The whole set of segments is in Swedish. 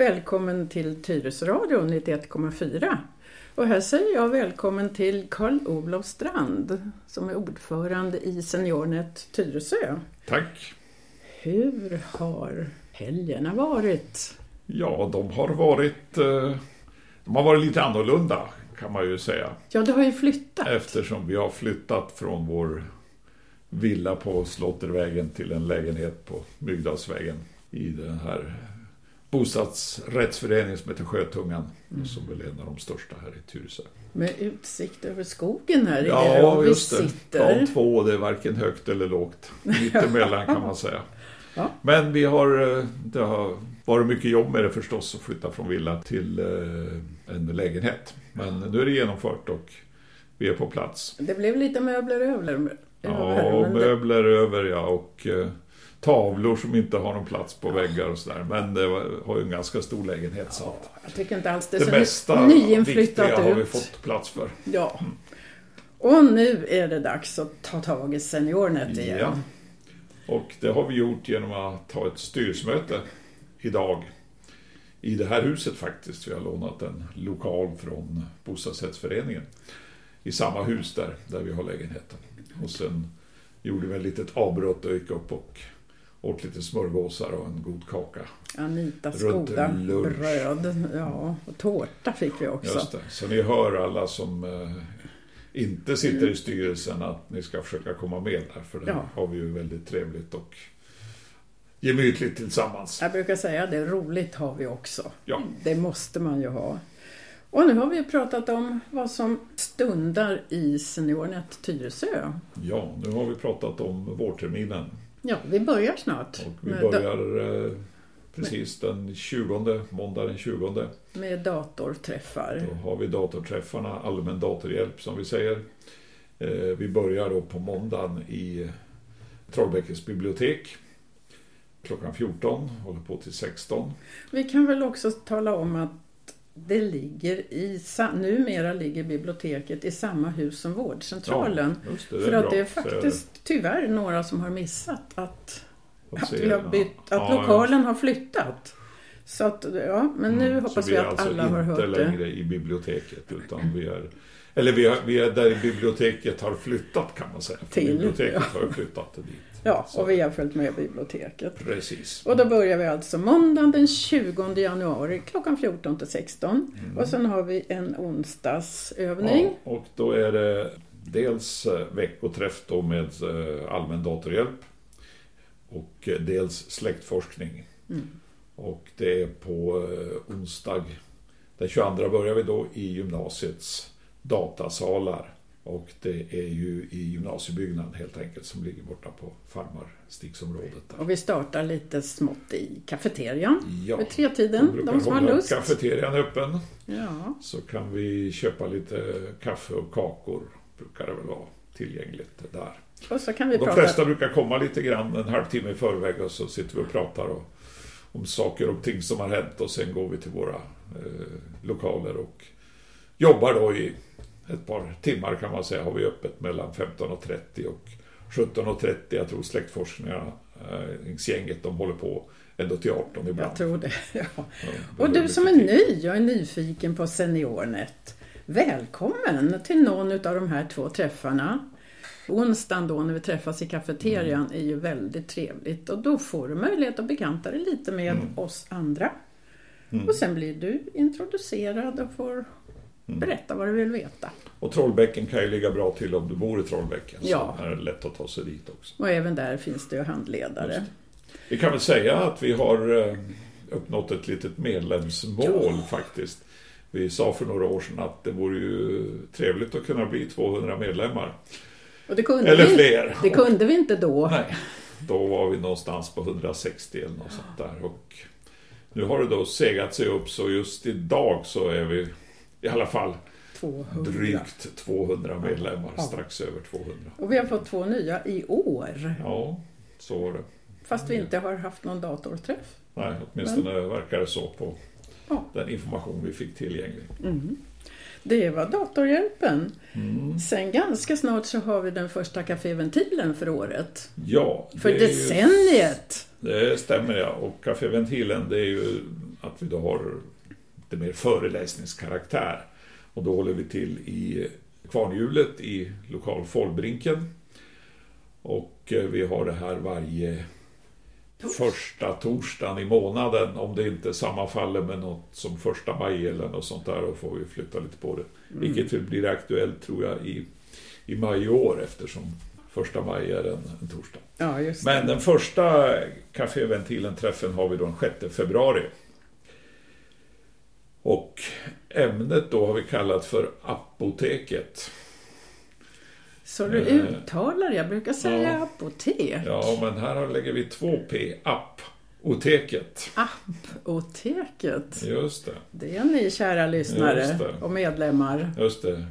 Välkommen till Tyresöradion 91,4. Och här säger jag välkommen till Karl-Olof Strand som är ordförande i Seniornet Tyresö. Tack! Hur har helgerna varit? Ja, de har varit, eh, de har varit lite annorlunda kan man ju säga. Ja, du har ju flyttat. Eftersom vi har flyttat från vår villa på Slottervägen till en lägenhet på Mygdalsvägen i den här bostadsrättsföreningen som heter Sjötungan. Mm. Som väl är en av de största här i Tyresö. Med utsikt över skogen här ja, är det Ja, just det. Sitter. Två, det är varken högt eller lågt. Mittemellan kan man säga. Ja. Men vi har, eh, det har varit mycket jobb med det förstås att flytta från villa till eh, en lägenhet. Men nu är det genomfört och vi är på plats. Det blev lite möbler över. Ja, möbler över ja och eh, tavlor som inte har någon plats på väggar och sådär. Men det har ju en ganska stor lägenhet så att Jag tycker inte alls det, det mesta nyinflyttat ut. har vi fått plats för. Ja. Mm. Och nu är det dags att ta tag i SeniorNet igen. Ja. Och det har vi gjort genom att ha ett styrelsemöte idag i det här huset faktiskt. Vi har lånat en lokal från bostadsrättsföreningen i samma hus där, där vi har lägenheten. Och sen gjorde vi ett litet avbrott och gick upp och åt lite smörgåsar och en god kaka. Anitas goda bröd. Ja, och tårta fick vi också. Just det. Så ni hör alla som eh, inte sitter i styrelsen att ni ska försöka komma med där. För det ja. har vi ju väldigt trevligt och gemytligt tillsammans. Jag brukar säga det, roligt har vi också. Ja. Det måste man ju ha. Och nu har vi pratat om vad som stundar i SeniorNet Tyresö. Ja, nu har vi pratat om vårterminen. Ja, vi börjar snart. Och vi börjar eh, precis den 20, måndag den 20. Med datorträffar. Då har vi datorträffarna, allmän datorhjälp som vi säger. Eh, vi börjar då på måndagen i Trollbäckes bibliotek klockan 14, håller på till 16. Vi kan väl också tala om att det ligger i, numera ligger biblioteket i samma hus som vårdcentralen. Ja, det, det För att bra, det är faktiskt tyvärr några som har missat att, att, vi har bytt, att ja, lokalen har flyttat. Så att, ja, men nu mm, hoppas vi, att alltså alla har hört det. vi är alltså inte längre i biblioteket utan vi är eller vi, är, vi är där biblioteket har flyttat kan man säga. Till, biblioteket ja. har flyttat dit. Ja, så. och vi har följt med biblioteket. Precis. Och då börjar vi alltså måndagen den 20 januari klockan 14 till 16. Mm. Och sen har vi en onsdagsövning. Ja, och då är det dels eh, veckoträff då med eh, allmän datorhjälp. Och eh, dels släktforskning. Mm. Och det är på onsdag den 22 börjar vi då i gymnasiets datasalar. Och det är ju i gymnasiebyggnaden helt enkelt som ligger borta på Farmarstigsområdet. Där. Och vi startar lite smått i kafeterian ja, vid tretiden, de som har lust. kafeterian öppen. Ja. Så kan vi köpa lite kaffe och kakor, brukar det väl vara tillgängligt där. Och så kan vi de prata... flesta brukar komma lite grann en halvtimme i förväg och så sitter vi och pratar och, om saker och ting som har hänt och sen går vi till våra eh, lokaler och jobbar då i ett par timmar kan man säga har vi öppet mellan 15.30 och 17.30. Jag tror släktforskningsgänget de håller på ända till 18 ibland. Jag tror det, ja. ja det och du som är ny och är nyfiken på SeniorNet. Välkommen till någon av de här två träffarna. Onsdagen då när vi träffas i kafeterian mm. är ju väldigt trevligt och då får du möjlighet att bekanta dig lite med mm. oss andra. Mm. Och sen blir du introducerad och får. Berätta vad du vill veta. Och Trollbäcken kan ju ligga bra till om du bor i Trollbäcken. Ja. Så är det lätt att ta sig dit också. Och även där finns det ju handledare. Vi kan väl säga att vi har eh, uppnått ett litet medlemsmål ja. faktiskt. Vi sa för några år sedan att det vore ju trevligt att kunna bli 200 medlemmar. eller vi, fler. Det kunde vi inte då. Nej, då var vi någonstans på 160 eller något sånt där. Och nu har det då segat sig upp så just idag så är vi i alla fall 200. drygt 200 medlemmar, ja. strax över 200. Och vi har fått två nya i år. Ja, så var det. Fast vi inte har haft någon datorträff. Nej, åtminstone Men... verkar det så på ja. den information vi fick tillgänglig. Mm. Det var datorhjälpen. Mm. Sen ganska snart så har vi den första kaféventilen för året. Ja. För decenniet. Ju, det stämmer ja. Och kaféventilen det är ju att vi då har lite mer föreläsningskaraktär. Och då håller vi till i Kvarnhjulet i lokal Folbrinken. Och eh, vi har det här varje första torsdagen i månaden. Om det inte sammanfaller med något som första maj eller något sånt där, då får vi flytta lite på det. Mm. Vilket blir aktuellt tror jag i, i maj i år eftersom första maj är en, en torsdag. Ja, Men den första Café Ventilen-träffen har vi då den 6 februari. Och ämnet då har vi kallat för Apoteket. Så du eh, uttalar Jag brukar säga ja, apotek. Ja, men här lägger vi två P. Appoteket. Appoteket. Just det. Det är ni kära lyssnare och medlemmar. Just det.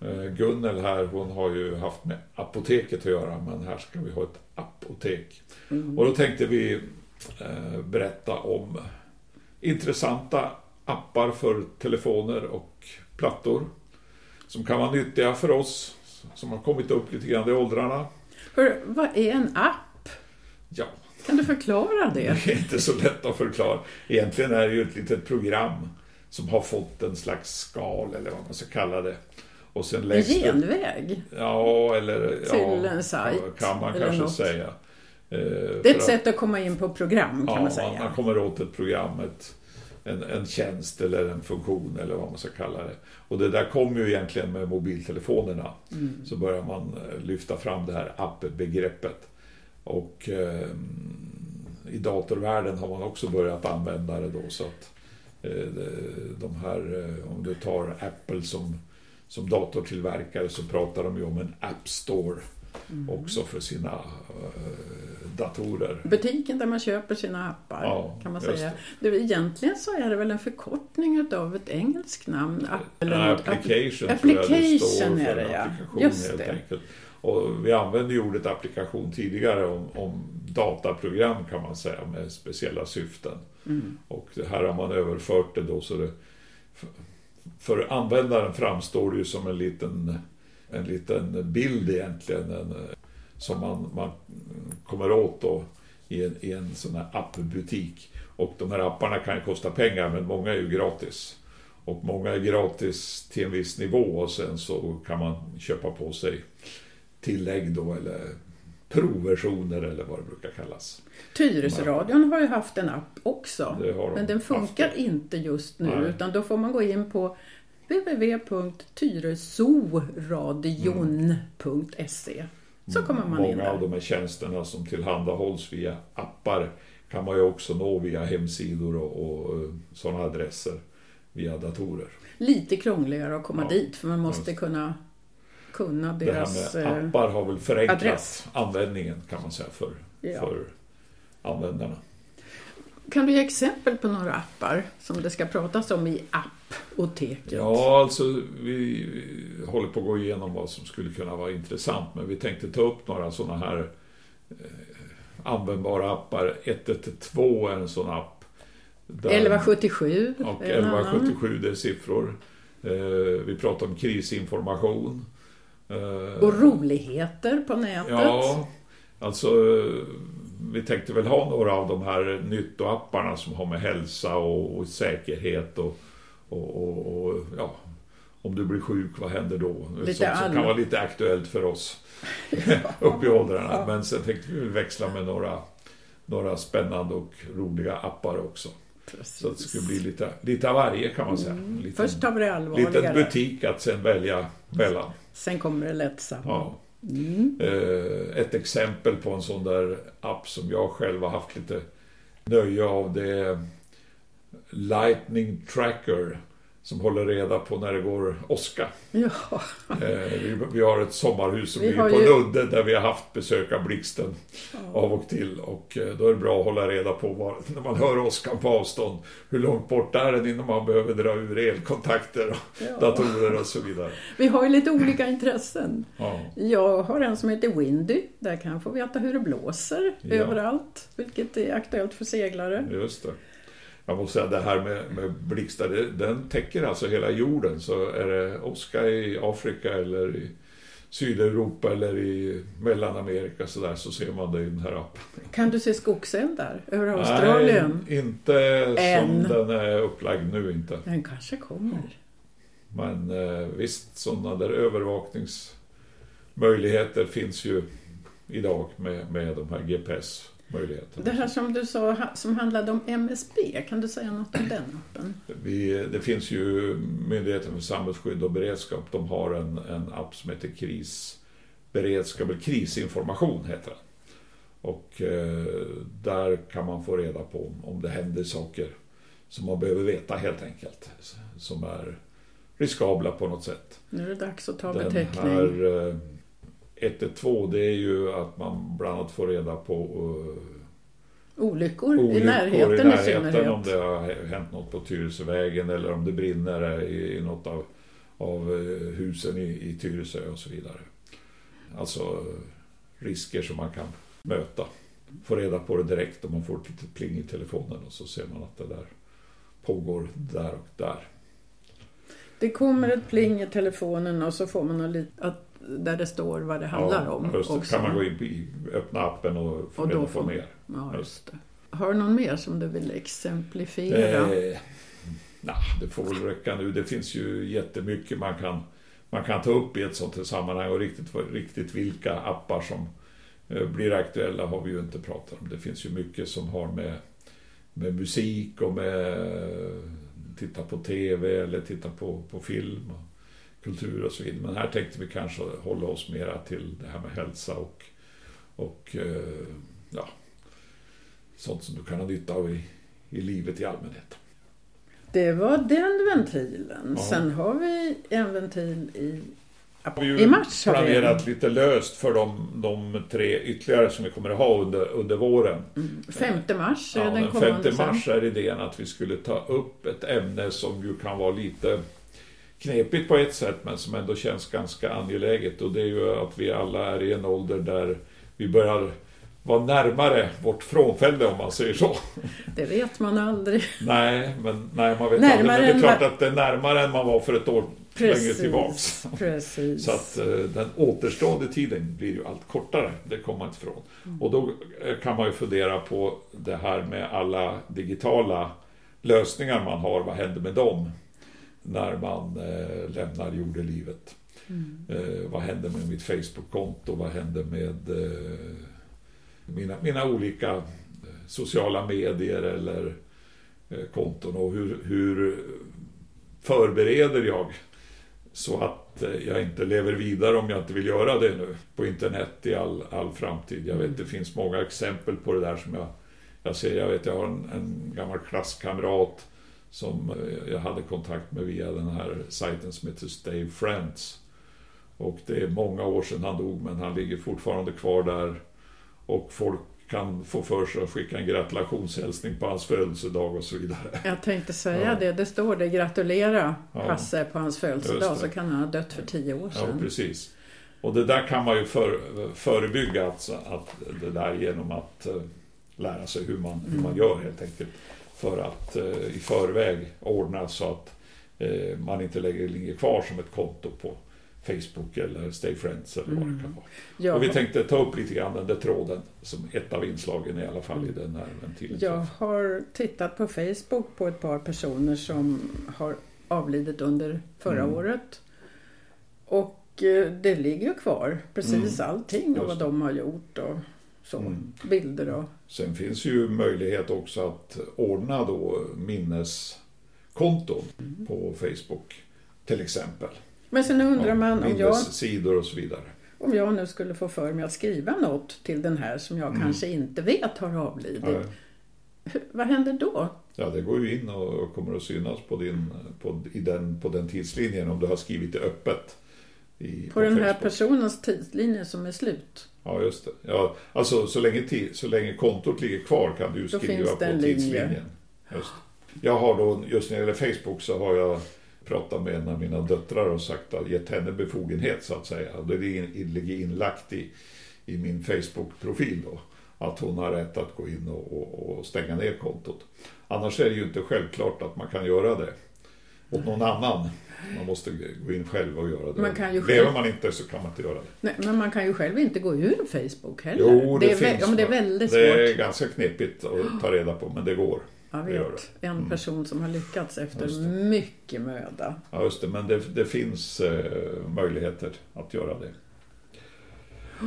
Eh, Gunnel här, hon har ju haft med apoteket att göra, men här ska vi ha ett apotek. Mm. Och då tänkte vi eh, berätta om intressanta appar för telefoner och plattor som kan vara nyttiga för oss som har kommit upp lite grann i åldrarna. Hör, vad är en app? Ja. Kan du förklara det? Det är inte så lätt att förklara. Egentligen är det ju ett litet program som har fått en slags skal eller vad man ska kalla det. Och sen en genväg? Ja, eller... Till ja, en sajt? kan man kanske något. säga. Eh, det är ett sätt att komma in på program kan ja, man säga. man kommer åt ett program, ett, en, en tjänst eller en funktion eller vad man ska kalla det. Och det där kom ju egentligen med mobiltelefonerna. Mm. Så börjar man eh, lyfta fram det här app-begreppet. Och eh, i datorvärlden har man också börjat använda det då. Så att eh, de här, eh, om du tar Apple som, som datortillverkare så pratar de ju om en App Store mm. också för sina uh, datorer. Butiken där man köper sina appar ja, kan man säga. Det. Det, egentligen så är det väl en förkortning av ett engelskt namn. Apple, ja, application, application är det ja. Just det. Enkelt. Och vi använde ju ordet applikation tidigare om, om, dataprogram kan man säga med speciella syften. Mm. Och här har man överfört det då så det för användaren framstår det ju som en liten en liten bild egentligen en, som man, man kommer åt då i en, i en sån här appbutik. Och de här apparna kan ju kosta pengar men många är ju gratis. Och många är gratis till en viss nivå och sen så kan man köpa på sig tillägg då eller provversioner eller vad det brukar kallas. Tyresöradion har ju haft en app också. De men den funkar inte just nu Nej. utan då får man gå in på www.tyresoradion.se Så kommer man Många in av de här tjänsterna som tillhandahålls via appar kan man ju också nå via hemsidor och, och eh, sådana adresser via datorer. Lite krångligare att komma ja, dit för man måste just. kunna kunna deras Det här med appar har väl förenklat adress. användningen kan man säga för, ja. för användarna. Kan du ge exempel på några appar som det ska pratas om i appoteket? Ja, alltså vi håller på att gå igenom vad som skulle kunna vara intressant men vi tänkte ta upp några sådana här eh, användbara appar. 112 är en sån app. Där, 1177 Och 1177 det är siffror. Eh, vi pratar om krisinformation. Eh, och roligheter på nätet. Ja, alltså vi tänkte väl ha några av de här nyttoapparna som har med hälsa och, och säkerhet och, och, och, och, ja, om du blir sjuk, vad händer då? Lite Sånt som kan vara lite aktuellt för oss upp i åldrarna. Men sen tänkte vi växla med några, några spännande och roliga appar också. Precis. Så det skulle bli lite, lite av varje kan man säga. Mm. Liten, Först tar vi det allvarligare. Liten butik att sen välja mellan. Sen kommer det lättsamma. Ja. Mm. Eh, ett exempel på en sån där app som jag själv har haft lite nöje av det Lightning Tracker som håller reda på när det går åska. Ja. Eh, vi, vi, har ett sommarhus som ligger på ju... en udde där vi har haft besök av blixten ja. av och till. Och eh, då är det bra att hålla reda på var, när man hör åskan på avstånd. Hur långt bort är den innan man behöver dra ur elkontakter och ja. datorer och så vidare. Vi har ju lite olika intressen. Ja. Jag har en som heter Windy. Där kan jag få veta hur det blåser överallt. Vilket är aktuellt för seglare. Just det jag måste säga det här med, med blixtar, den täcker alltså hela jorden. Så är det åska i Afrika eller i Sydeuropa eller i Mellanamerika så, där, så ser man det i den här appen. Kan du se skogseldar över Australien? Nej, inte Än. som den är upplagd nu inte. Den kanske kommer. Men eh, visst, sådana där övervakningsmöjligheter finns ju idag med, med de här GPS det här som du sa som handlade om MSB, kan du säga något om den appen? Vi, det finns ju Myndigheten för samhällsskydd och beredskap, de har en, en app som heter krisberedskap, eller krisinformation heter den. Och eh, där kan man få reda på om, om det händer saker som man behöver veta helt enkelt. Som är riskabla på något sätt. Nu är det dags att ta Den beteckning. Här, eh, 112 det är ju att man bland annat får reda på uh, olyckor, olyckor i närheten, i närheten. Om det har hänt något på Tyresövägen eller om det brinner i, i något av, av uh, husen i, i Tyresö och så vidare. Alltså risker som man kan möta. Få reda på det direkt om man får ett litet pling i telefonen och så ser man att det där pågår där och där. Det kommer ett pling i telefonen och så får man att där det står vad det handlar ja, om. Just det. kan man gå in i, öppna appen och få och reda på mer. Ja, just det. Har du någon mer som du vill exemplifiera? Eh, nah, det får väl räcka nu. Det finns ju jättemycket man kan, man kan ta upp i ett sånt här sammanhang och riktigt, riktigt vilka appar som eh, blir aktuella har vi ju inte pratat om. Det finns ju mycket som har med, med musik och med titta på TV eller titta på, på film. Och, kultur och så vidare. Men här tänkte vi kanske hålla oss mera till det här med hälsa och, och eh, ja, sånt som du kan ha nytta av i, i livet i allmänhet. Det var den ventilen. Ja. Sen har vi en ventil i vi I mars har vi planerat lite löst för de, de, tre ytterligare som vi kommer att ha under, under våren. Mm. 5 mars är ja, den kommande. 5 mars är idén att vi skulle ta upp ett ämne som ju kan vara lite knepigt på ett sätt men som ändå känns ganska angeläget och det är ju att vi alla är i en ålder där vi börjar vara närmare vårt frånfälle om man säger så. Det vet man aldrig. Nej, men nej, man vet närmare aldrig. Men det är klart att det är närmare än man var för ett år precis, längre tillbaks. Precis. Så att uh, den återstående tiden blir ju allt kortare, det kommer man inte ifrån. Mm. Och då eh, kan man ju fundera på det här med alla digitala lösningar man har, vad händer med dem? när man eh, lämnar jordelivet. Mm. Eh, vad händer med mitt Facebook-konto? Vad händer med eh, mina, mina olika eh, sociala medier eller eh, konton? Och hur, hur förbereder jag så att eh, jag inte lever vidare om jag inte vill göra det nu på internet i all, all framtid. Jag vet mm. det finns många exempel på det där som jag, jag ser. Jag vet jag har en, en gammal klasskamrat som eh, jag hade kontakt med via den här sajten som heter Stay Friends. Och det är många år sedan han dog men han ligger fortfarande kvar där. Och folk kan få för sig att skicka en gratulationshälsning på hans födelsedag och så vidare. Jag tänkte säga ja. det, det står det, gratulera Hasse ja. på hans födelsedag så kan han ha dött för tio år sedan. Ja, precis. Och det där kan man ju för, förebygga alltså, att det där genom att uh, lära sig hur man, hur man mm. gör helt enkelt för att eh, i förväg ordna så att eh, man inte lägger ligger kvar som ett konto på Facebook eller Stay Friends eller vad det kan mm. vara. Ja. Och vi tänkte ta upp lite grann den där tråden som ett av inslagen i alla fall i den här ventilen. Jag har tittat på Facebook på ett par personer som har avlidit under förra mm. året. Och eh, det ligger ju kvar precis mm. allting och vad de har gjort. Och så, mm. bilder och... Sen finns ju möjlighet också att ordna då minneskonton mm. på Facebook till exempel. Men sen undrar man om jag... sidor och så vidare. Om jag nu skulle få för mig att skriva något till den här som jag mm. kanske inte vet har avlidit. Ja. Vad händer då? Ja, det går ju in och kommer att synas på din, på, i den, på den tidslinjen om du har skrivit det öppet. I, på, på den här personens tidslinje som är slut? Ja, just det. Ja, alltså så länge, så länge kontot ligger kvar kan du skriva på tidslinjen. Just. Jag har då, just när det gäller Facebook så har jag pratat med en av mina döttrar och sagt att gett henne befogenhet så att säga. Det ligger inlagt i, i min Facebook-profil då. Att hon har rätt att gå in och, och, och, stänga ner kontot. Annars är det ju inte självklart att man kan göra det. åt någon annan. Man måste gå in själv och göra det. Man kan ju Lever själv- man inte så kan man inte göra det. Nej, men man kan ju själv inte gå ur Facebook heller. Jo, det, är, vä- finns. ja, men det är väldigt Det är svårt. ganska knepigt att ta reda på, men det går. Jag vet en person som har lyckats efter mycket möda. Ja, just det. Men det, det finns eh, möjligheter att göra det.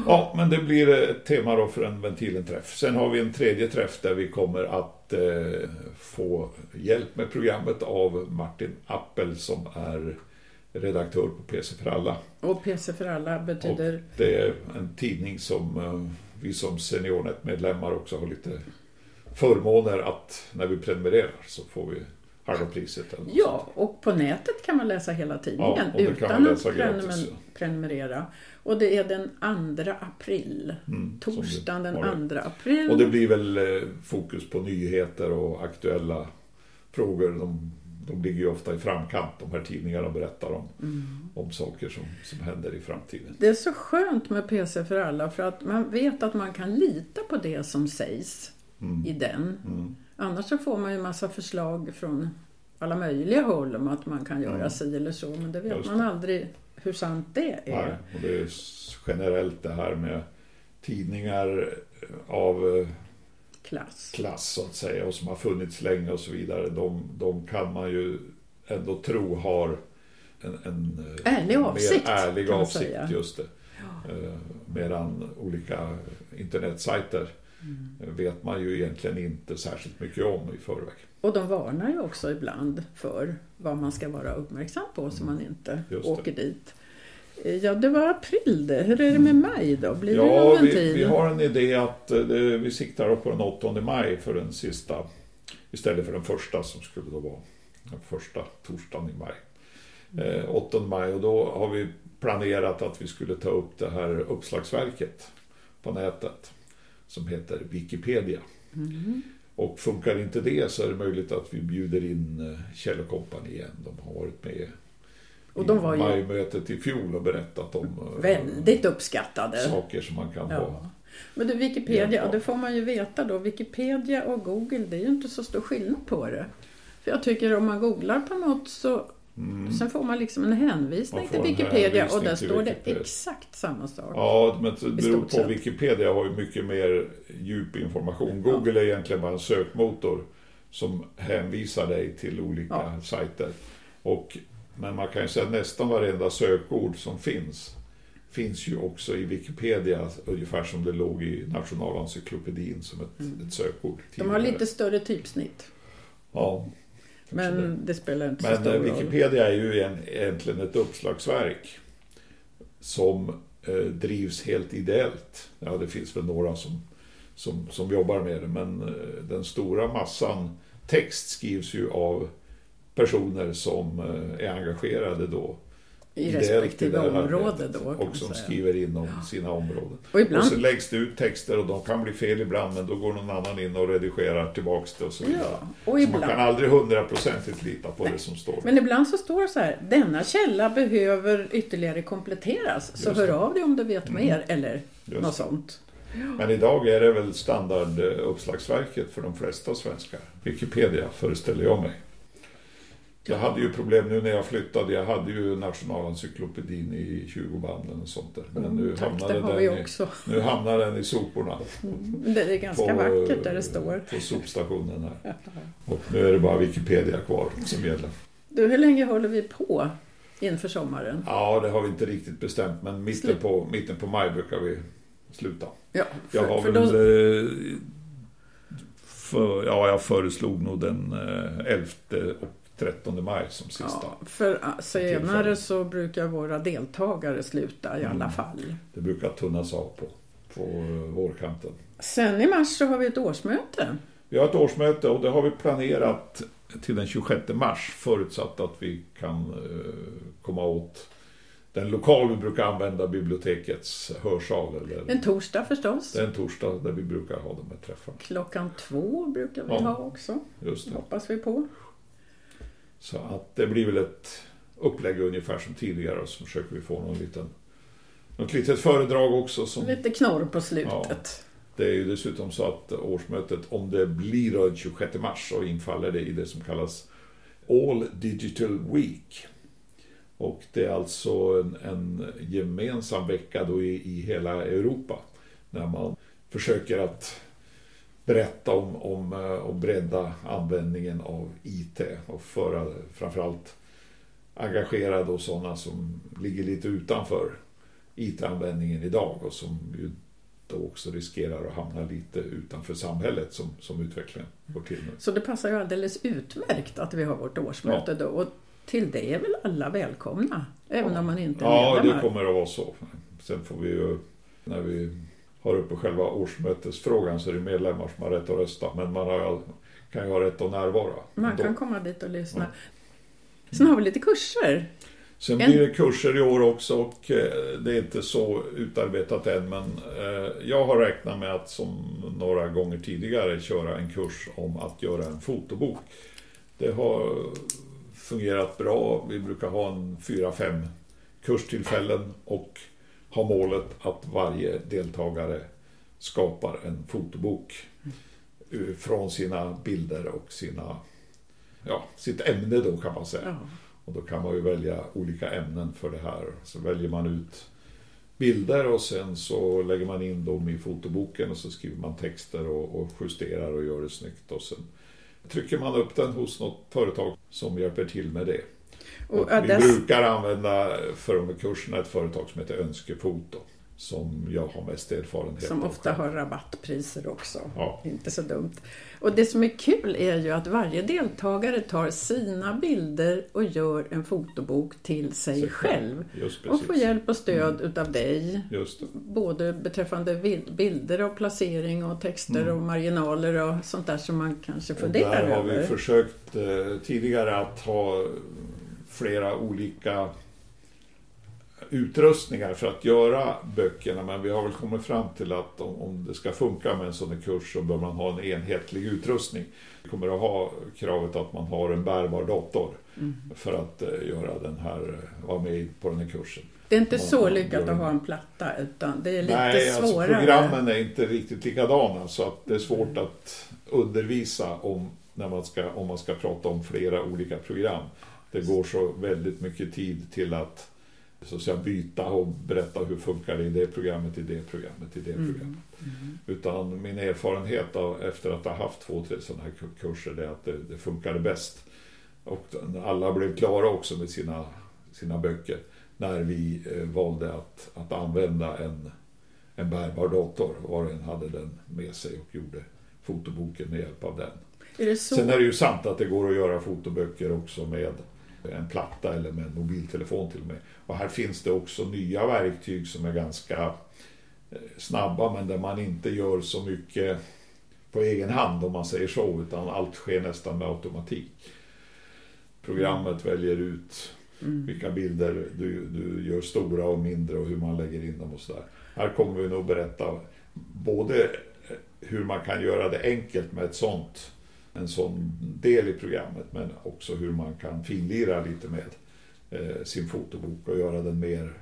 Ja, men det blir ett tema då för en Ventilen-träff. Sen har vi en tredje träff där vi kommer att eh, få hjälp med programmet av Martin Appel som är redaktör på PC för alla. Och PC för alla betyder... Det är en tidning som eh, vi som SeniorNet-medlemmar också har lite förmåner att när vi prenumererar så får vi halva priset. Ja, och på nätet kan man läsa hela tidningen Ja, utan att gratis, ja. prenumerera. Och det är den 2 april. Mm, Torsdagen den har 2 det. april. Och det blir väl eh, fokus på nyheter och aktuella frågor. De, de ligger ju ofta i framkant, de här tidningarna berättar om, Mm. om saker som, som händer i framtiden. Det är så skönt med PC för alla för att man vet att man kan lita på det som sägs Mm. i den. Mm. Annars så får man ju massa förslag från alla möjliga håll om att man kan göra Mm. si eller så. Men det vet man aldrig hur sant det är. Nej, och det är generellt det här med tidningar av eh, Klass. klass så att säga och som har funnits länge och så vidare. De, de kan man ju ändå tro har en, en eh, Ärlig avsikt, mer ärlig avsikt. Just det. Eh, Medan olika internetsajter Mm. vet man ju egentligen inte särskilt mycket om i förväg. Och de varnar ju också ibland för vad man ska vara uppmärksam på så man inte Mm. Just det. åker dit. Eh, Ja, det var april det. Hur är det med maj då? Blir det Ja, någon vi, ventil? vi har en idé att eh, det, vi siktar på den 8 maj för den sista istället för den första som skulle då vara den första torsdagen i maj. Mm. Eh, 8 maj och då har vi planerat att vi skulle ta upp det här uppslagsverket på nätet som heter Wikipedia. Mm. Och funkar inte det så är det möjligt att vi bjuder in eh, Kjell Company igen. De har varit med Och de var i ju majmötet i fjol och berättat om eh, väldigt uppskattade. saker som man kan ha. Ja. Men du, Wikipedia, ja, det får man ju veta då. Wikipedia och Google, det är ju inte så stor skillnad på det. För jag tycker om man googlar på något så Mm. sen får man liksom en hänvisning till Wikipedia och hänvisning där till står det exakt samma sak. Ja, men det beror på. sett. Wikipedia har ju mycket mer djup information. Google är egentligen bara en sökmotor som hänvisar dig till olika Ja. sajter. Och, men man kan ju säga att nästan varenda sökord som finns finns ju också i Wikipedia, ungefär som det låg i Nationalencyklopedin som ett, Mm. ett sökord. De har tidigare. lite större typsnitt. Ja. Men det spelar inte så Men stor eh, roll. Wikipedia är ju en, egentligen ett uppslagsverk som eh, drivs helt ideellt. Ja, det finns väl några som, som, som jobbar med det, men eh, den stora massan text skrivs ju av personer som eh, är engagerade då I respektive det område då. och som säga. skriver inom sina områden. Och ibland, Och så läggs det ut texter och de kan bli fel ibland men då går någon annan in och redigerar tillbaks det och så vidare. ja, och Så man ibland. kan aldrig hundraprocentigt lita på det som står. Men ibland så står det så här, denna källa behöver ytterligare kompletteras. Så hör av dig om du vet Mm. mer eller Just något sånt. Men idag är det väl standarduppslagsverket för de flesta svenskar. Wikipedia föreställer jag mig. Jag hade ju problem nu när jag flyttade. Jag hade ju Nationalencyklopedin i 20-banden och sånt där. Men nu, Mm, tack, hamnade den i, nu hamnar den i soporna. Men Det är ganska vackert där det står. På sopstationen här. Och nu är det bara Wikipedia kvar som gäller. Du, hur länge håller vi på inför sommaren? Ja, det har vi inte riktigt bestämt. Men mitten på, mitten på maj brukar vi sluta. Ja, Jag för, har för väl... då, eh, För, ja, jag föreslog nog den eh, 11 och 13 maj som sista. ja, för ah, senare så brukar våra deltagare sluta i alla Mm. fall. Det brukar tunnas av på, på eh, vårkanten. Sen i mars så har vi ett årsmöte. Vi har ett årsmöte och det har vi planerat till den 26 mars förutsatt att vi kan eh, komma åt den lokal vi brukar använda, bibliotekets hörsal. Eller, En torsdag förstås. det är en torsdag där vi brukar ha de här träffarna. Klockan två brukar vi Ja. ha också. Just det. Hoppas vi på. Så att det blir väl ett upplägg ungefär som tidigare och så försöker vi få någon liten, något litet föredrag också. Som, Lite knorr på slutet. det är ju dessutom så att årsmötet, om det blir då den 26 mars så infaller det i det som kallas All Digital Week. Och det är alltså en, en gemensam vecka då i, i hela Europa. När man försöker att berätta om, om, eh, och bredda användningen av IT och föra framförallt engagera då sådana som ligger lite utanför IT-användningen idag och som ju då också riskerar att hamna lite utanför samhället som, som utvecklingen går till nu. Så det passar ju alldeles utmärkt att vi har vårt årsmöte ja. då och till det är väl alla välkomna, även ja. om man inte är Ja, medlemmar. det kommer att vara så. Sen får vi ju, när vi har uppe själva årsmötesfrågan så är det medlemmar som har rätt att rösta, men man har, kan ju ha rätt att närvara. Man kan komma dit och lyssna. Ja. Sen har vi lite kurser. Sen blir det kurser i år också och eh, det är inte så utarbetat än men eh, jag har räknat med att som några gånger tidigare köra en kurs om att göra en fotobok. Det har fungerat bra. Vi brukar ha en fyra fem kurstillfällen och ha målet att varje deltagare skapar en fotobok från sina bilder och sina, ja, sitt ämne då kan man säga. Ja. Och då kan man ju välja olika ämnen för det här. Så väljer man ut bilder och sen så lägger man in dem i fotoboken och så skriver man texter och, och justerar och gör det snyggt. Och sen trycker man upp den hos något företag som hjälper till med det. Och, och vi brukar använda för de här kurserna ett företag som heter Önskefoto som jag har mest erfarenhet Som ofta har rabattpriser också. Ja. Inte så dumt. Och det som är kul är ju att varje deltagare tar sina bilder och gör en fotobok till sig, sig själv. och får hjälp och stöd mm. utav dig. Både beträffande bilder och placering och texter mm. och marginaler och sånt där som man kanske funderar över. Där har vi försökt eh, tidigare att ha flera olika utrustningar för att göra böckerna men vi har väl kommit fram till att om, om det ska funka med en sån här kurs så bör man ha en enhetlig utrustning. Vi kommer att ha kravet att man har en bärbar dator mm. för att uh, göra den här, vara med på den här kursen. Det är inte man, så lyckat att ha en platta utan det är lite Nej, alltså, svårare. Alltså, programmen är inte riktigt likadana så att det är svårt att undervisa om, när man ska, om man ska prata om flera olika program. Det går så väldigt mycket tid till att så att säga, byta och berätta hur funkar det i det programmet, i det programmet, i det mm. programmet. Mm. Utan min erfarenhet av, efter att ha haft två, tre sådana här kurser är att det, det funkade bäst. Och alla blev klara också med sina, sina böcker när vi eh, valde att, att använda en, en bärbar dator. Var och en hade den med sig och gjorde fotoboken med hjälp av den. Är Sen är det ju sant att det går att göra fotoböcker också med en platta eller med en mobiltelefon till och med. Och här finns det också nya verktyg som är ganska eh, snabba men där man inte gör så mycket på egen hand om man säger så utan allt sker nästan med automatik. Programmet mm. väljer ut mm. vilka bilder du, du gör stora och mindre och hur man lägger in dem och sådär. Här kommer vi nog berätta både eh, hur man kan göra det enkelt med ett sånt en sån del i programmet men också hur man kan finlira lite med eh, sin fotobok och göra den mer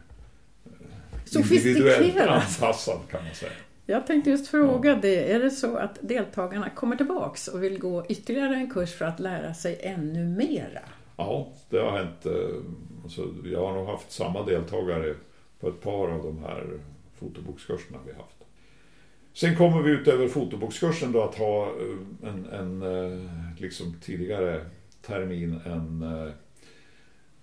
eh, individuellt anpassad kan man säga. Jag tänkte just fråga ja. det, är det så att deltagarna kommer tillbaks och vill gå ytterligare en kurs för att lära sig ännu mera? Ja, det har hänt. Eh, alltså, jag har nog haft samma deltagare på ett par av de här fotobokskurserna vi haft. Sen kommer vi utöver fotobokskursen då att ha eh, en, en eh, liksom tidigare termin en eh,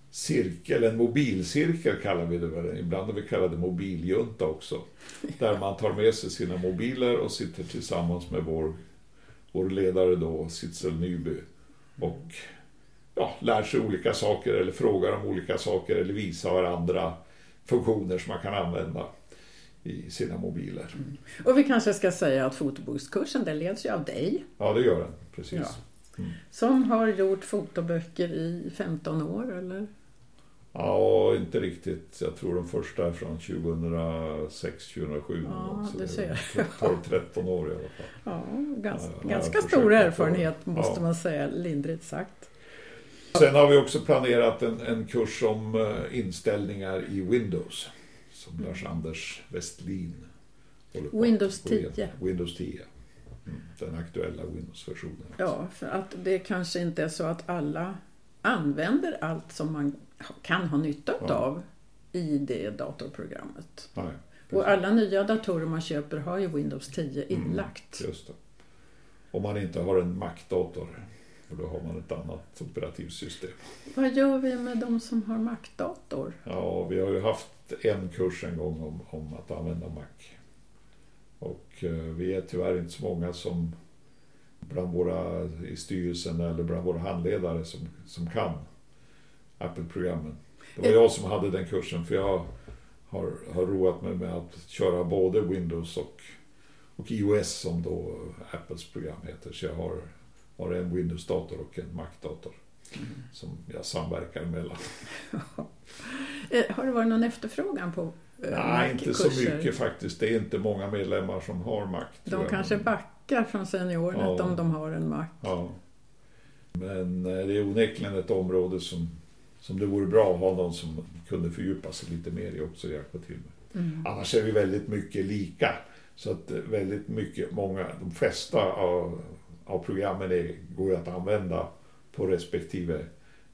cirkel, en mobilcirkel kallar vi det väl. Ibland har vi kallat det mobiljunta också. Där man tar med sig sina mobiler och sitter tillsammans med vår, vår ledare då, Sitzel Nyby. Och ja, lär sig olika saker eller frågar om olika saker eller visar varandra funktioner som man kan använda i sina mobiler. Mm. Och vi kanske ska säga att fotobokskursen den leds ju av dig. Ja, det gör den. Precis. Ja. Mm. Som har gjort fotoböcker i 15 år, eller? Ja, inte riktigt. Jag tror de första är från 2006, 2007. Ja, det ser 12-13 år i alla fall. Ja, ganska, ja, ganska stor erfarenhet måste ja. man säga, lindrigt sagt. Sen har vi också planerat en, en kurs om eh, inställningar i Windows som Lars-Anders Westlin håller på Windows 10. Windows 10. Mm, den aktuella Windows-versionen. Ja, för att det kanske inte är så att alla använder allt som man kan ha nytta Ja. av i det datorprogrammet. Nej, Och alla nya datorer man köper har ju Windows 10 Mm. inlagt. just det. Om man inte har en Mac-dator, för då har man ett annat operativsystem. Vad gör vi med de som har Mac-dator? Ja, vi har ju haft en kurs en gång om, om att använda Mac. Och eh, vi är tyvärr inte så många som bland våra i styrelsen eller bland våra handledare som, som kan Apple-programmen. Det var jag som hade den kursen för jag har, har roat mig med att köra både Windows och, och iOS som då Apples program heter. Så jag har, har en Windows-dator och en Mac-dator som jag samverkar mellan. Eh, Har det varit någon efterfrågan på eh, Nej, inte så mycket faktiskt. Det är inte många medlemmar som har Mac. De jag. kanske backar från seniornet Ja. om de har en Mac. Ja. Men eh, det är onekligen ett område som, som det vore bra att ha någon som kunde fördjupa sig lite mer i också och hjälpa till med. Mm. Annars är vi väldigt mycket lika. Så att väldigt mycket, många, de flesta av, av programmen är, går att använda på respektive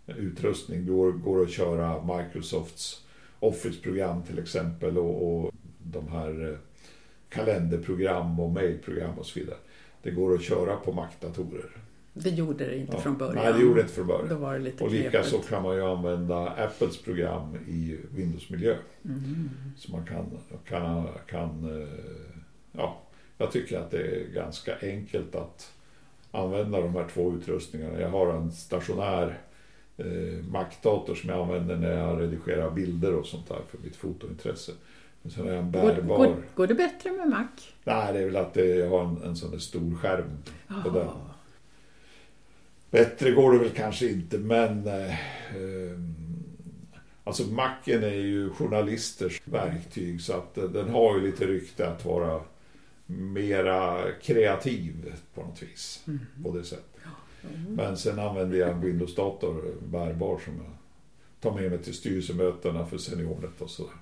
utrustning. Det går, att köra Microsofts Office-program till exempel och, och de här eh, kalenderprogram och mailprogram och så vidare. Det går att köra på Mac-datorer. Det gjorde det inte Ja. från början. Nej, det gjorde det inte från början. Då var det lite Och likaså kan man ju använda Apples program i Windows-miljö. Mm. Så man kan, kan, kan... eh, Ja, jag tycker att det är ganska enkelt att använda de här två utrustningarna. Jag har en stationär eh, Mac-dator som jag använder när jag redigerar bilder och sånt där för mitt fotointresse. Men sen har jag en Går, bärbar... går, går det bättre med Mac? Nej, det är väl att det, jag har en, en sån där stor skärm på den. Bättre går det väl kanske inte, men... Eh, eh, alltså Macken är ju journalisters verktyg så att den har ju lite rykte att vara mera kreativ på något vis. Mm. På det sättet. Mm. Men sen använder jag en Windows-dator, bärbar, som jag tar med mig till styrelsemötena för seniornet och sådär.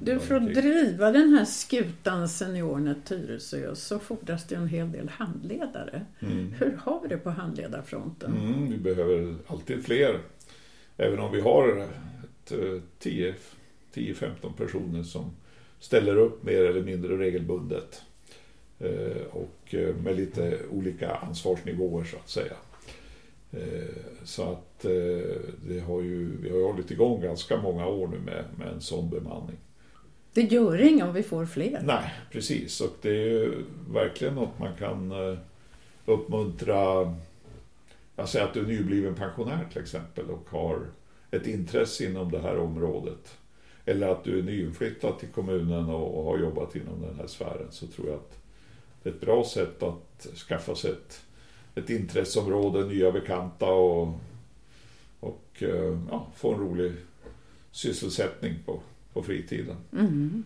Du, för att driva den här skutan Seniornet Tyresö så fordras det en hel del handledare. Mm. Hur har vi det på handledarfronten? Mm, vi behöver alltid fler. Även om vi har ett, eh, 10 10-15 personer som ställer upp mer eller mindre regelbundet. Eh, Och eh, med lite olika ansvarsnivåer så att säga. Eh, Så att det har ju, vi har ju hållit igång ganska många år nu med, med en sån bemanning. Det gör inget om vi får fler. Nej, precis. Och det är ju verkligen något man kan uppmuntra. Jag säger att du är nybliven pensionär till exempel och har ett intresse inom det här området. Eller att du är nyinflyttad till kommunen och, och har jobbat inom den här sfären så tror jag att det är ett bra sätt att skaffa sig ett, ett intresseområde, nya bekanta och, och eh, ja, få en rolig sysselsättning på, på fritiden. Mm.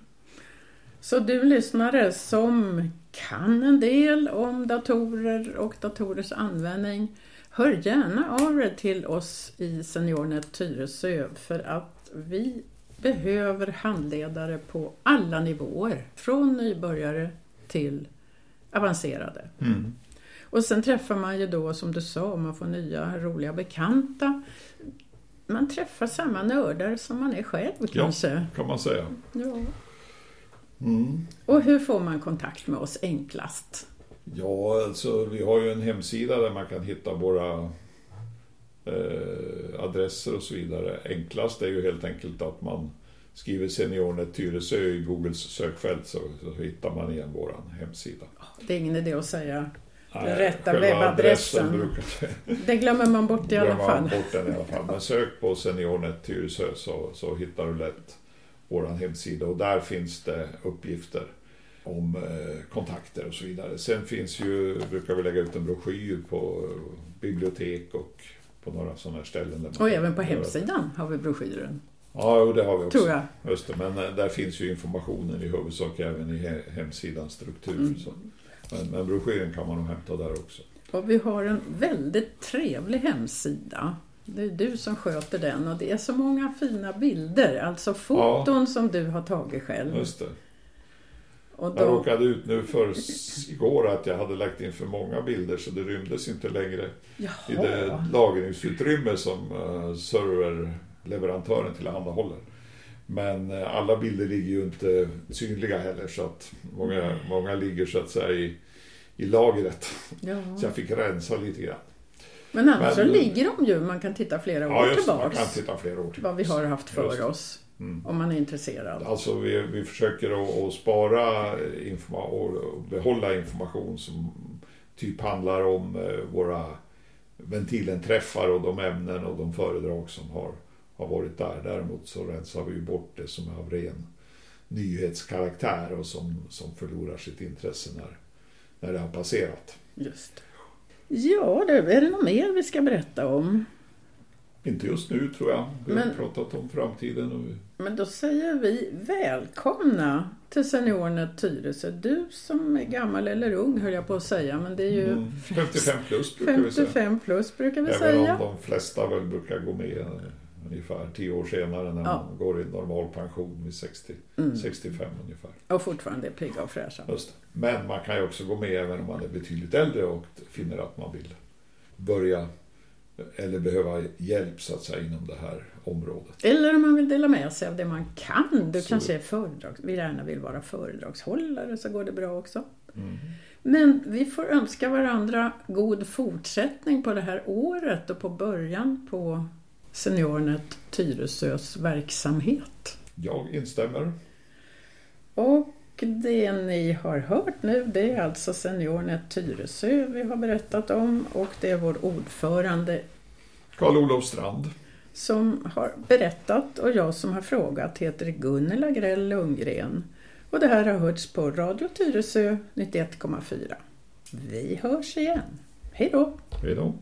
Så du lyssnare som kan en del om datorer och datorers användning, hör gärna av er till oss i Seniornet Tyresö för att vi behöver handledare på alla nivåer, från nybörjare till avancerade. Och sen träffar man ju då, som du sa, man får nya roliga bekanta. Man träffar samma nördar som man är själv kanske. kan man säga. Ja. Mm. Och hur får man kontakt med oss enklast? Ja, alltså vi har ju en hemsida där man kan hitta våra eh, adresser och så vidare. Enklast är ju helt enkelt att man skriver Seniornet Tyresö i Googles sökfält så, så hittar man igen vår hemsida. Det är ingen idé att säga. Nej, rätta webbadressen. Det glömmer man bort i alla fall. bort den i alla fall. Men sök på Seniornet Tyresö så, så hittar du lätt vår hemsida och där finns det uppgifter om eh, kontakter och så vidare. Sen finns ju, brukar vi lägga ut en broschyr på bibliotek och på några sådana här ställen. Där Och även på hemsidan har vi broschyren, Ja, jo, det har vi också. tror jag. Just det, men eh, där finns ju informationen i huvudsak även i he- hemsidans struktur. Mm. Så. Men, men broschyren kan man nog hämta där också. Och vi har en väldigt trevlig hemsida. Det är du som sköter den och det är så många fina bilder, alltså foton som du har tagit själv. Just det. Och Jag råkade ut nu för igår att jag hade lagt in för många bilder så det rymdes inte längre i det Jaha. lagringsutrymme som uh, serverleverantören tillhandahåller. Men eh, alla bilder ligger ju inte synliga heller så att många, många ligger så att säga i, i lagret. Ja. Så jag fick rensa lite grann. Men annars så Men- ligger de ju, man kan titta flera år Ja, just man tillbaks. kan titta flera år Vad vi har haft Just för det. oss. Mm. Om man är intresserad. Alltså vi, vi försöker att, att spara informa- och behålla information som typ handlar om eh, våra ventilenträffar och de ämnen och de föredrag som har, har varit där. Däremot så rensar vi bort det som är av ren nyhetskaraktär och som, som förlorar sitt intresse när, när det har passerat. Just. Ja du, är det något mer vi ska berätta om? Inte just nu tror jag. Vi har Men- pratat om framtiden. Och Men då säger vi välkomna till Seniornet Tyresö. Du som är gammal eller ung höll jag på att säga, men det är ju mm, 55 plus brukar vi säga. 55 plus brukar vi Även säga. om de flesta väl brukar gå med eh, ungefär 10 år senare när Ja. man går i normal pension vid 60, Mm. 65 ungefär. Och fortfarande är pigga och fräscha. Men man kan ju också gå med även om man är betydligt äldre och finner att man vill börja eller behöva hjälp så att säga inom det här området. Eller om man vill dela med sig av det man kan. Du Så- kanske är föredrag, vi gärna vill vara föredragshållare så går det bra också. Mm. Men vi får önska varandra god fortsättning på det här året och på början på Seniornet Tyresös verksamhet. Jag instämmer. Och det ni har hört nu det är alltså Seniornet Tyresö vi har berättat om och det är vår ordförande Karl-Olof Strand. som har berättat och jag som har frågat heter Gunnela Grell Lundgren. Och det här har hörts på Radio Tyresö 91,4. Vi hörs igen. Hej då! Hej då.